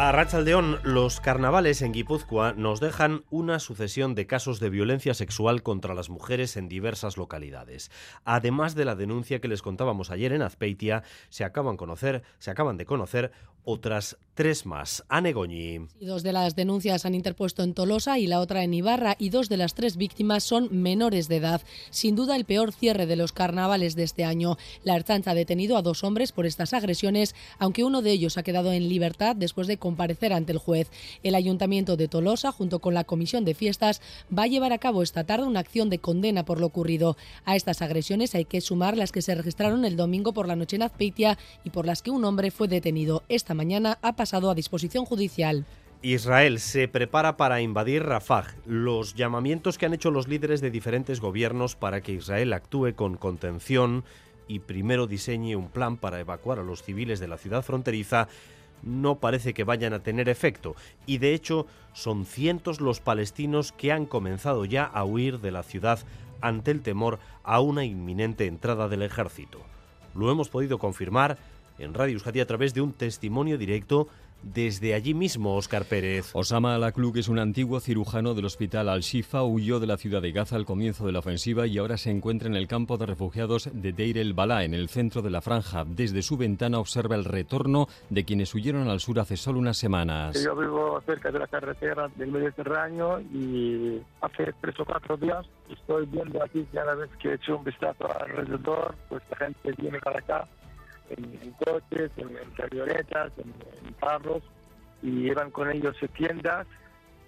A Rachaldeón, los carnavales en Guipúzcoa nos dejan una sucesión de casos de violencia sexual contra las mujeres en diversas localidades. Además de la denuncia que les contábamos ayer en Azpeitia, se acaban, de conocer otras tres más. Anegoñi. Dos de las denuncias han interpuesto en Tolosa y la otra en Ibarra y dos de las tres víctimas son menores de edad. Sin duda el peor cierre de los carnavales de este año. La Archancha ha detenido a dos hombres por estas agresiones, aunque uno de ellos ha quedado en libertad después de comparecer ante el juez. El Ayuntamiento de Tolosa, junto con la Comisión de Fiestas, va a llevar a cabo esta tarde una acción de condena por lo ocurrido. A estas agresiones hay que sumar las que se registraron el domingo por la noche en Azpeitia y por las que un hombre fue detenido. Esta mañana ha pasado a disposición judicial. Israel se prepara para invadir Rafah. Los llamamientos que han hecho los líderes de diferentes gobiernos para que Israel actúe con contención y primero diseñe un plan para evacuar a los civiles de la ciudad fronteriza no parece que vayan a tener efecto y de hecho son cientos los palestinos que han comenzado ya a huir de la ciudad ante el temor a una inminente entrada del ejército. Lo hemos podido confirmar en Radio Euskadi a través de un testimonio directo desde allí mismo, Oscar Pérez. Osama Al-Akluk es un antiguo cirujano del hospital Al-Shifa, huyó de la ciudad de Gaza al comienzo de la ofensiva y ahora se encuentra en el campo de refugiados de Deir el-Balá, en el centro de la franja. Desde su ventana observa el retorno de quienes huyeron al sur hace solo unas semanas. Yo vivo cerca de la carretera del Mediterráneo y hace tres o cuatro días estoy viendo aquí cada vez que he hecho un vistazo alrededor, pues la gente viene para acá en, coches, en, camionetas, en, carros, y llevan con ellos tiendas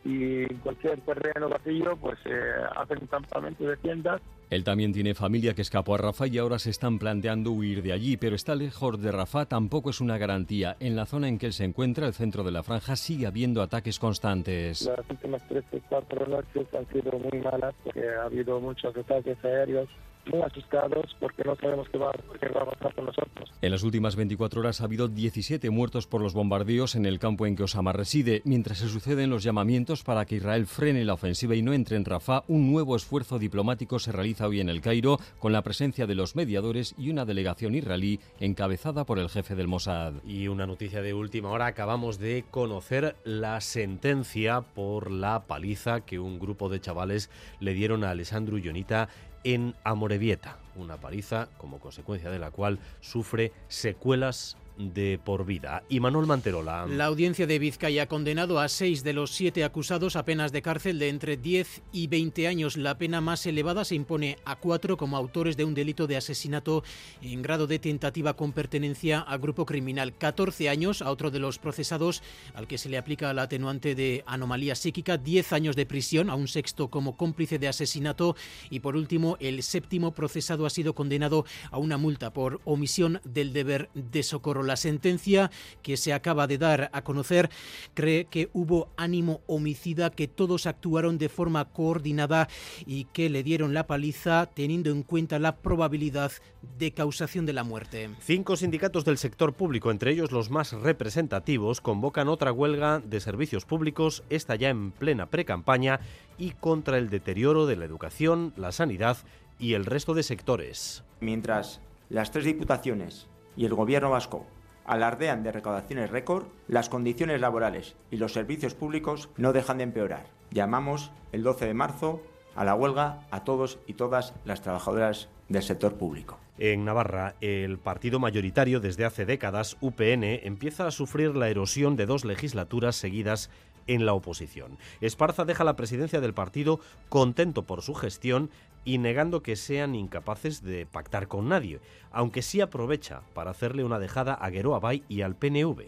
y en cualquier terreno vacío pues eh, hacen campamento de tiendas. Él también tiene familia que escapó a Rafah y ahora se están planteando huir de allí, pero está lejos de Rafah tampoco es una garantía. En la zona en que él se encuentra, el centro de la franja, sigue habiendo ataques constantes. Las últimas tres o cuatro noches han sido muy malas porque ha habido muchos ataques aéreos muy asustados porque no sabemos qué va, qué va, a pasar con nosotros. En las últimas 24 horas ha habido 17 muertos por los bombardeos en el campo en que Osama reside. Mientras se suceden los llamamientos para que Israel frene la ofensiva y no entre en Rafah, un nuevo esfuerzo diplomático se realiza hoy en el Cairo con la presencia de los mediadores y una delegación israelí encabezada por el jefe del Mossad. Y una noticia de última hora, acabamos de conocer la sentencia por la paliza que un grupo de chavales le dieron a Alessandro Ionita en Amorebieta, una paliza como consecuencia de la cual sufre secuelas de por vida. Y Manuel Manterola. La audiencia de Vizcaya ha condenado a seis de los siete acusados a penas de cárcel de entre 10 y 20 años. La pena más elevada se impone a cuatro como autores de un delito de asesinato en grado de tentativa con pertenencia a grupo criminal. 14 años a otro de los procesados al que se le aplica la atenuante de anomalía psíquica. 10 años de prisión a un sexto como cómplice de asesinato. Y por último, el séptimo procesado ha sido condenado a una multa por omisión del deber de socorro. La sentencia que se acaba de dar a conocer cree que hubo ánimo homicida, que todos actuaron de forma coordinada y que le dieron la paliza teniendo en cuenta la probabilidad de causación de la muerte. Cinco sindicatos del sector público, entre ellos los más representativos, convocan otra huelga de servicios públicos, esta ya en plena precampaña, y contra el deterioro de la educación, la sanidad y el resto de sectores. Mientras las tres diputaciones y el gobierno vasco alardean de recaudaciones récord, las condiciones laborales y los servicios públicos no dejan de empeorar. Llamamos el 12 de marzo a la huelga a todos y todas las trabajadoras del sector público. En Navarra, el partido mayoritario desde hace décadas, UPN, empieza a sufrir la erosión de dos legislaturas seguidas en la oposición. Esparza deja la presidencia del partido contento por su gestión y negando que sean incapaces de pactar con nadie, aunque sí aprovecha para hacerle una dejada a Gueroa Bay y al PNV.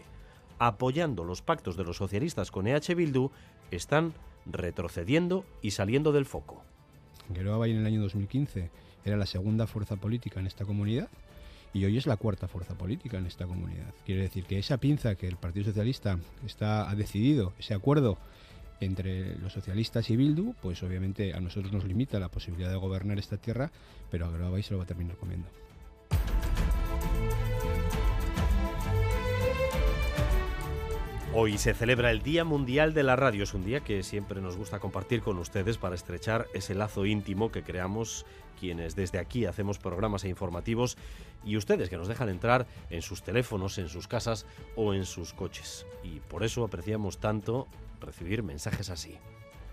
Apoyando los pactos de los socialistas con EH Bildu, están retrocediendo y saliendo del foco. Gueroa Bay en el año 2015 era la segunda fuerza política en esta comunidad y hoy es la cuarta fuerza política en esta comunidad. Quiere decir que esa pinza que el Partido Socialista está, ha decidido, ese acuerdo entre los socialistas y Bildu, pues obviamente a nosotros nos limita la posibilidad de gobernar esta tierra, pero a Grabay se lo va a terminar comiendo. Hoy se celebra el Día Mundial de la Radio. Es un día que siempre nos gusta compartir con ustedes para estrechar ese lazo íntimo que creamos quienes desde aquí hacemos programas e informativos y ustedes que nos dejan entrar en sus teléfonos, en sus casas o en sus coches. Y por eso apreciamos tanto recibir mensajes así.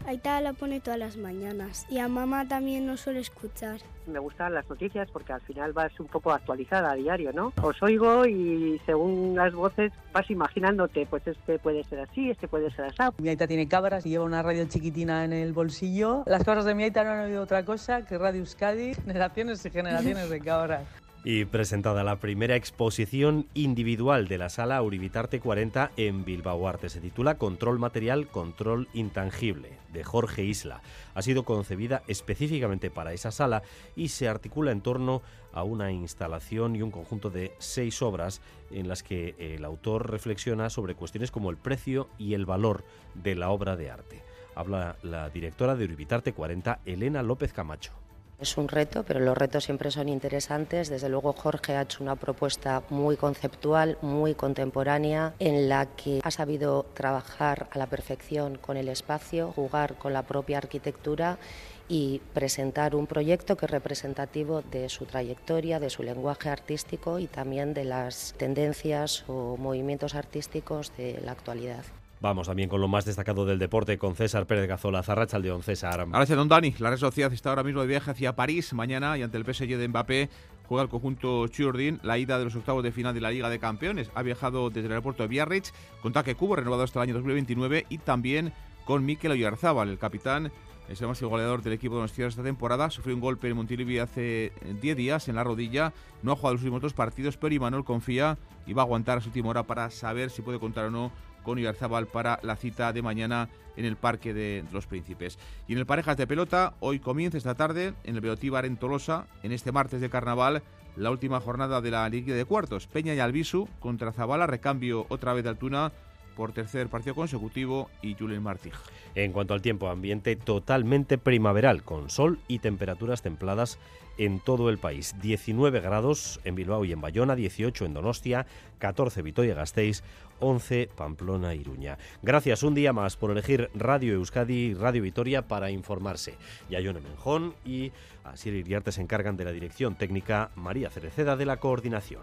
Aita la pone todas las mañanas y a mamá también nos suele escuchar. Me gustan las noticias porque al final vas un poco actualizada a diario, ¿no? Os oigo y según las voces vas imaginándote, pues este puede ser así, este puede ser así. Mi Aita tiene cabras y lleva una radio chiquitina en el bolsillo. Las cabras de mi Aita no han oído otra cosa que Radio Euskadi, generaciones y generaciones de cabras. Y presentada la primera exposición individual de la sala Uribitarte 40 en Bilbao Arte. Se titula Control Material, Control Intangible, de Jorge Isla. Ha sido concebida específicamente para esa sala y se articula en torno a una instalación y un conjunto de seis obras en las que el autor reflexiona sobre cuestiones como el precio y el valor de la obra de arte. Habla la directora de Uribitarte 40, Elena López Camacho. Es un reto, pero los retos siempre son interesantes. Desde luego Jorge ha hecho una propuesta muy conceptual, muy contemporánea, en la que ha sabido trabajar a la perfección con el espacio, jugar con la propia arquitectura y presentar un proyecto que es representativo de su trayectoria, de su lenguaje artístico y también de las tendencias o movimientos artísticos de la actualidad. Vamos también con lo más destacado del deporte con César Pérez Gazola, Zarrachaldeón, César. Gracias, don Dani. La Real Sociedad está ahora mismo de viaje hacia París mañana y ante el PSG de Mbappé juega el conjunto Churdin la ida de los octavos de final de la Liga de Campeones. Ha viajado desde el aeropuerto de Biarritz con Taque Cubo, renovado hasta el año 2029, y también con Mikel Oyarzábal, el capitán es el máximo goleador del equipo de los esta temporada. Sufrió un golpe en Montilivi hace 10 días en la rodilla. No ha jugado los últimos dos partidos, pero Imanol confía y va a aguantar a su última hora para saber si puede contar o no con Ibarzabal para la cita de mañana en el Parque de los Príncipes. Y en el Parejas de Pelota, hoy comienza esta tarde en el Beotíbar en Tolosa, en este martes de Carnaval, la última jornada de la Liga de Cuartos. Peña y Albisu contra Zabala, recambio otra vez de Altuna por tercer partido consecutivo y Julen Martí. En cuanto al tiempo, ambiente totalmente primaveral, con sol y temperaturas templadas en todo el país. 19 grados en Bilbao y en Bayona, 18 en Donostia, 14 Vitoria-Gasteiz, 11 Pamplona Iruña. Gracias un día más por elegir Radio Euskadi y Radio Vitoria para informarse. Yayone Menjón y Asier Iriarte se encargan de la dirección técnica, María Cereceda de la coordinación.